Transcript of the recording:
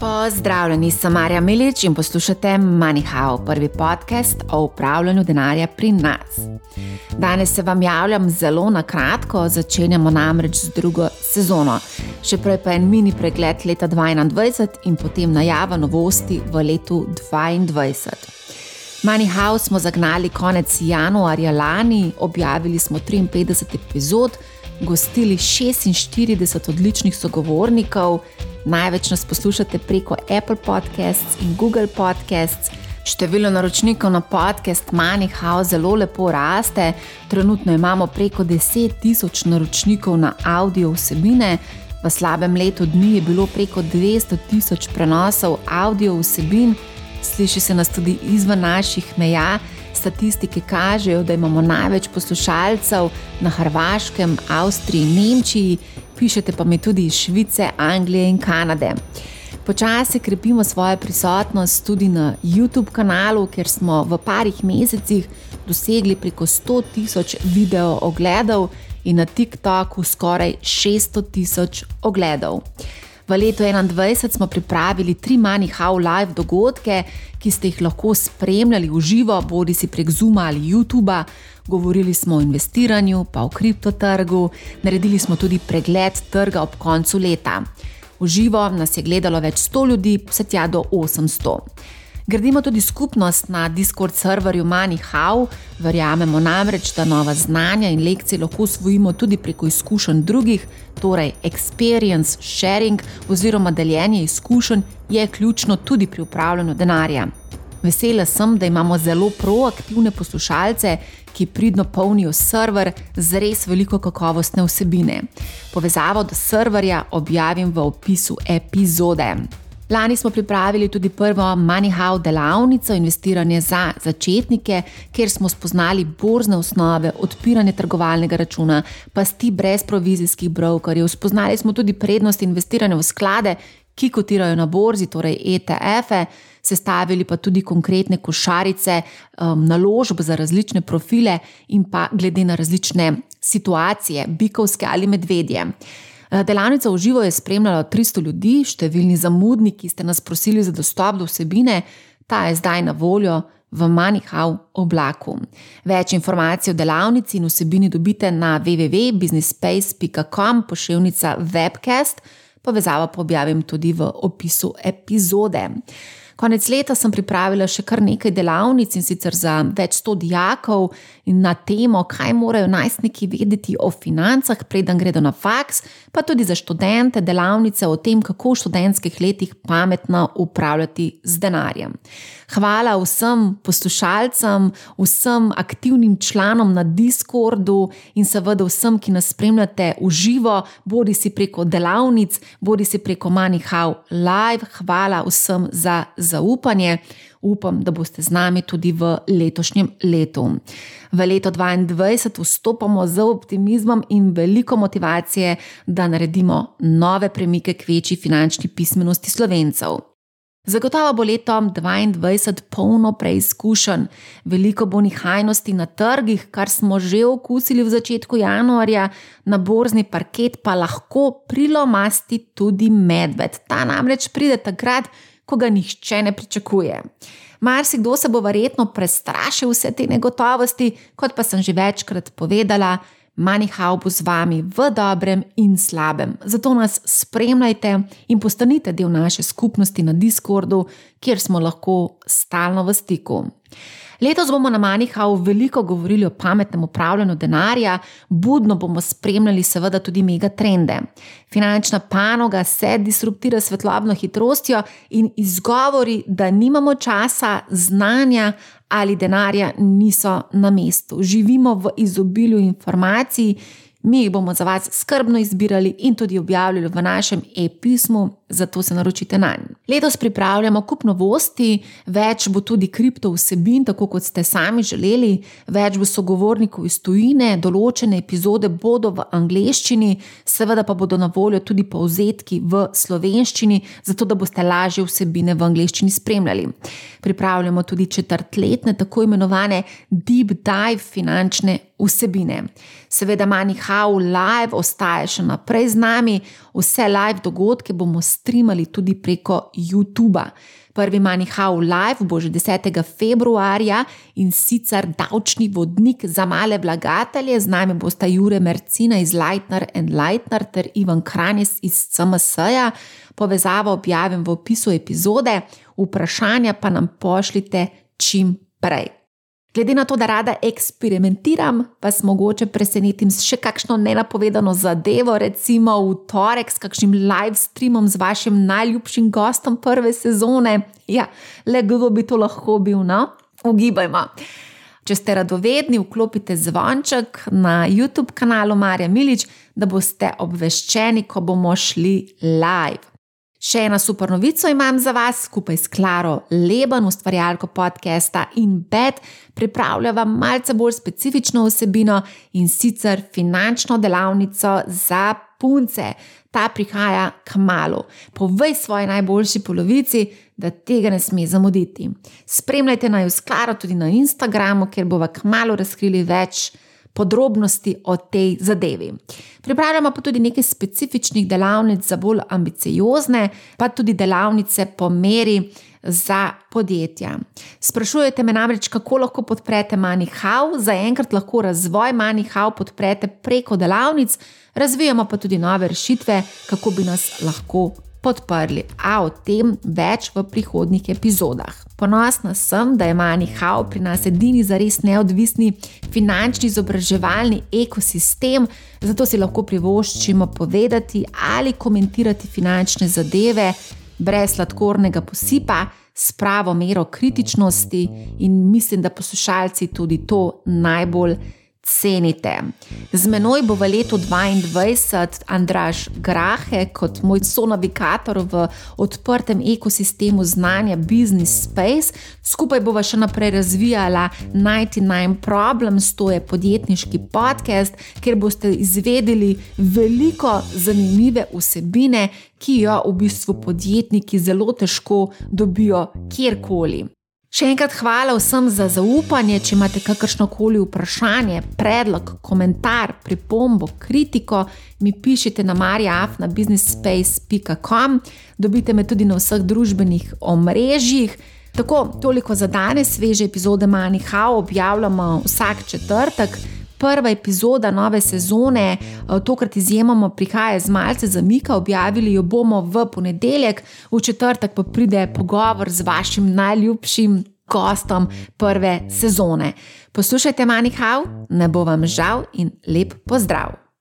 Pozdravljeni, sem Marja Milič in poslušate MoneyHow, prvi podcast o upravljanju denarja pri nas. Danes se vam javljam zelo na kratko, začenjamo namreč z drugo sezono. Še prej pa en mini pregled leta 2021 in potem najava novosti v letu 2022. MoneyHow smo zagnali konec januarja lani, objavili smo 53 epizod, gostili 46 odličnih sogovornikov. Največ nas poslušate preko Apple Podcasts in Google Podcasts. Število naročnikov na podcast MoneyHow zelo lepo raste. Trenutno imamo preko 10 tisoč naročnikov na audio vsebine. V slabem letu dni je bilo preko 200 tisoč prenosov audio vsebin, sliši se nas tudi izven naših meja. Statistike kažejo, da imamo največ poslušalcev na Hrvaškem, Avstriji Nemčiji, pišete pa mi tudi iz Švice, Anglije in Kanade. Počasi krepimo svojo prisotnost tudi na YouTube kanalu, kjer smo v parih mesecih dosegli preko 100 tisoč video ogledov in na TikToku skoraj 600 tisoč ogledov. V letu 2021 smo pripravili tri Money How Live dogodke, ki ste jih lahko spremljali v živo, bodi si prek Zuma ali YouTuba. Govorili smo o investiranju, pa o kriptotrgu, naredili smo tudi pregled trga ob koncu leta. V živo nas je gledalo več 100 ljudi, vse tja do 800. Gradimo tudi skupnost na Discord serverju MoneyHow, verjamemo namreč, da nova znanja in lekcije lahko usvojimo tudi preko izkušenj drugih, torej experience sharing oziroma deljenje izkušenj je ključno tudi pri upravljanju denarja. Vesela sem, da imamo zelo proaktivne poslušalce, ki pridno polnijo server z res veliko kakovostne vsebine. Povezavo do serverja objavim v opisu epizode. Lani smo pripravili tudi prvo MoneyHow delavnico investiranje za začetnike, kjer smo spoznali borzne osnove, odpiranje trgovalnega računa, pasti brez provizijskih brokerjev. Spoznali smo tudi prednost investiranja v sklade, ki kotirajo na borzi, torej ETF-e, sestavili pa tudi konkretne košarice um, naložb za različne profile in pa glede na različne situacije, bikovske ali medvedje. Eh, delavnica v živo je spremljala 300 ljudi, številni zamudniki ste nas prosili za dostop do vsebine, ta je zdaj na voljo v MoneyHow oblaku. Več informacij o delavnici in vsebini dobite na www.businessspace.com pošiljka webcast, povezavo pa objavim tudi v opisu epizode. Konec leta sem pripravila še kar nekaj delavnic in sicer za več sto dijakov na temo, kaj morajo najstniki vedeti o financah, preden gredo na faks, pa tudi za študente delavnice o tem, kako v študentskih letih pametno upravljati z denarjem. Hvala vsem poslušalcem, vsem aktivnim članom na Discordu in seveda vsem, ki nas spremljate v živo, bodi si preko delavnic, bodi si preko MoneyHow Live. Hvala vsem za zaupanje. Upam, da boste z nami tudi v letošnjem letu. V leto 2022 vstopamo z optimizmom in veliko motivacije, da naredimo nove premike k večji finančni pismenosti slovencev. Zagotovo bo leto 2022 polno preizkušenj, veliko bo nihajnosti na trgih, kar smo že okusili v začetku januarja, na borzni parket pa lahko prilomasti tudi medved. Ta namreč pride takrat, ko ga nihče ne pričakuje. Marsikdo se bo verjetno prestrašil vse te negotovosti, kot pa sem že večkrat povedala. MoneyHow bo z vami v dobrem in slabem. Zato nas spremljajte in postanite del naše skupnosti na Discordu, kjer smo lahko stalno v stiku. Letos bomo na MoneyHow veliko govorili o pametnem upravljanju denarja, budno bomo spremljali seveda tudi megatrende. Finančna panoga se disruptira s svetlobno hitrostjo in izgovori, da nimamo časa, znanja ali denarja niso na mestu. Živimo v izobilju informacij Mi jih bomo za vas skrbno izbirali in tudi objavljali v našem e-pismu, zato se naročite na njega. Letos pripravljamo kup novosti, več bo tudi kripto vsebin, tako kot ste sami želeli, več bo sogovornikov iz tujine, določene epizode bodo v angleščini, seveda pa bodo na voljo tudi povzetki v slovenščini, zato da boste lažje vsebine v angleščini spremljali. Pripravljamo tudi četrtletne, tako imenovane deep dive finančne vsebine. Seveda, MoneyHow Live ostaje še naprej z nami, Vse live dogodke bomo streamali tudi preko YouTube. Prvi Manihau Live bo že 10. februarja in sicer davčni vodnik za male vlagatelje, z nami bosta Jure Mercina iz Lightner and Lightner ter Ivan Kranis iz CMS-ja. Povezavo objavim v opisu epizode, vprašanja pa nam pošljite čim prej. Glede na to, da rada eksperimentiram, vas mogoče presenetim s še kakšno nenapovedano zadevo, recimo v torek s kakšnim live streamom z vašim najljubšim gostom prve sezone. Ja, le kdo bi to lahko bil, no? Ugibajmo. Če ste radovedni, vklopite zvonček na YouTube kanalu Marja Milič, da boste obveščeni, ko bomo šli live. Še ena super novica imam za vas, skupaj s Klaro Leban, ustvarjalko podcasta in Bed, pripravlja vam malce bolj specifično vsebino in sicer finančno delavnico za punce. Ta prihaja k malu. Povej svoji najboljši polovici, da tega ne sme zamuditi. Spremljajte naj jo s Klaro tudi na Instagramu, kjer bomo k malu razkrili več podrobnosti o tej zadevi. Pripravljamo pa tudi nekaj specifičnih delavnic za bolj ambiciozne, pa tudi delavnice po meri za podjetja. Sprašujete me namreč, kako lahko podprete MoneyHow. Zaenkrat lahko razvoj MoneyHow podprete preko delavnic, razvijamo pa tudi nove rešitve, kako bi nas lahko podprli, a o tem več v prihodnjih epizodah. Ponosna sem, da je MoneyHow pri nas edini zares neodvisni finančni izobraževalni ekosistem, zato si lahko privoščimo povedati ali komentirati finančne zadeve brez sladkornega posipa. S pravo mero kritičnosti, in mislim, da poslušalci tudi to najbolj cenite. Z menoj bo v letu 2022 Andraš Grahe kot moj sonavigator v odprtem ekosistemu znanja Business Space. Skupaj bova še naprej razvijala 99 Problems, to je podjetniški podcast, kjer boste izvedeli veliko zanimive vsebine, ki jo v bistvu podjetniki zelo težko dobijo kjerkoli. Še enkrat hvala vsem za zaupanje. Če imate kakršno koli vprašanje, predlog, komentar, pripombo, kritiko, mi pišite na marjafnabusinessspace.com. Dobite me tudi na vseh družbenih omrežjih. Tako, toliko za danes, sveže epizode Manihao objavljamo vsak četrtek prva epizoda nove sezone, eh, tokrat izjemoma prihaja z malce zamika, objavili jo bomo v ponedeljek, v četrtek pa pride pogovor z vašim najljubšim gostom prve sezone. Poslušajte, Manihau, ne bo vam žal in lep pozdrav!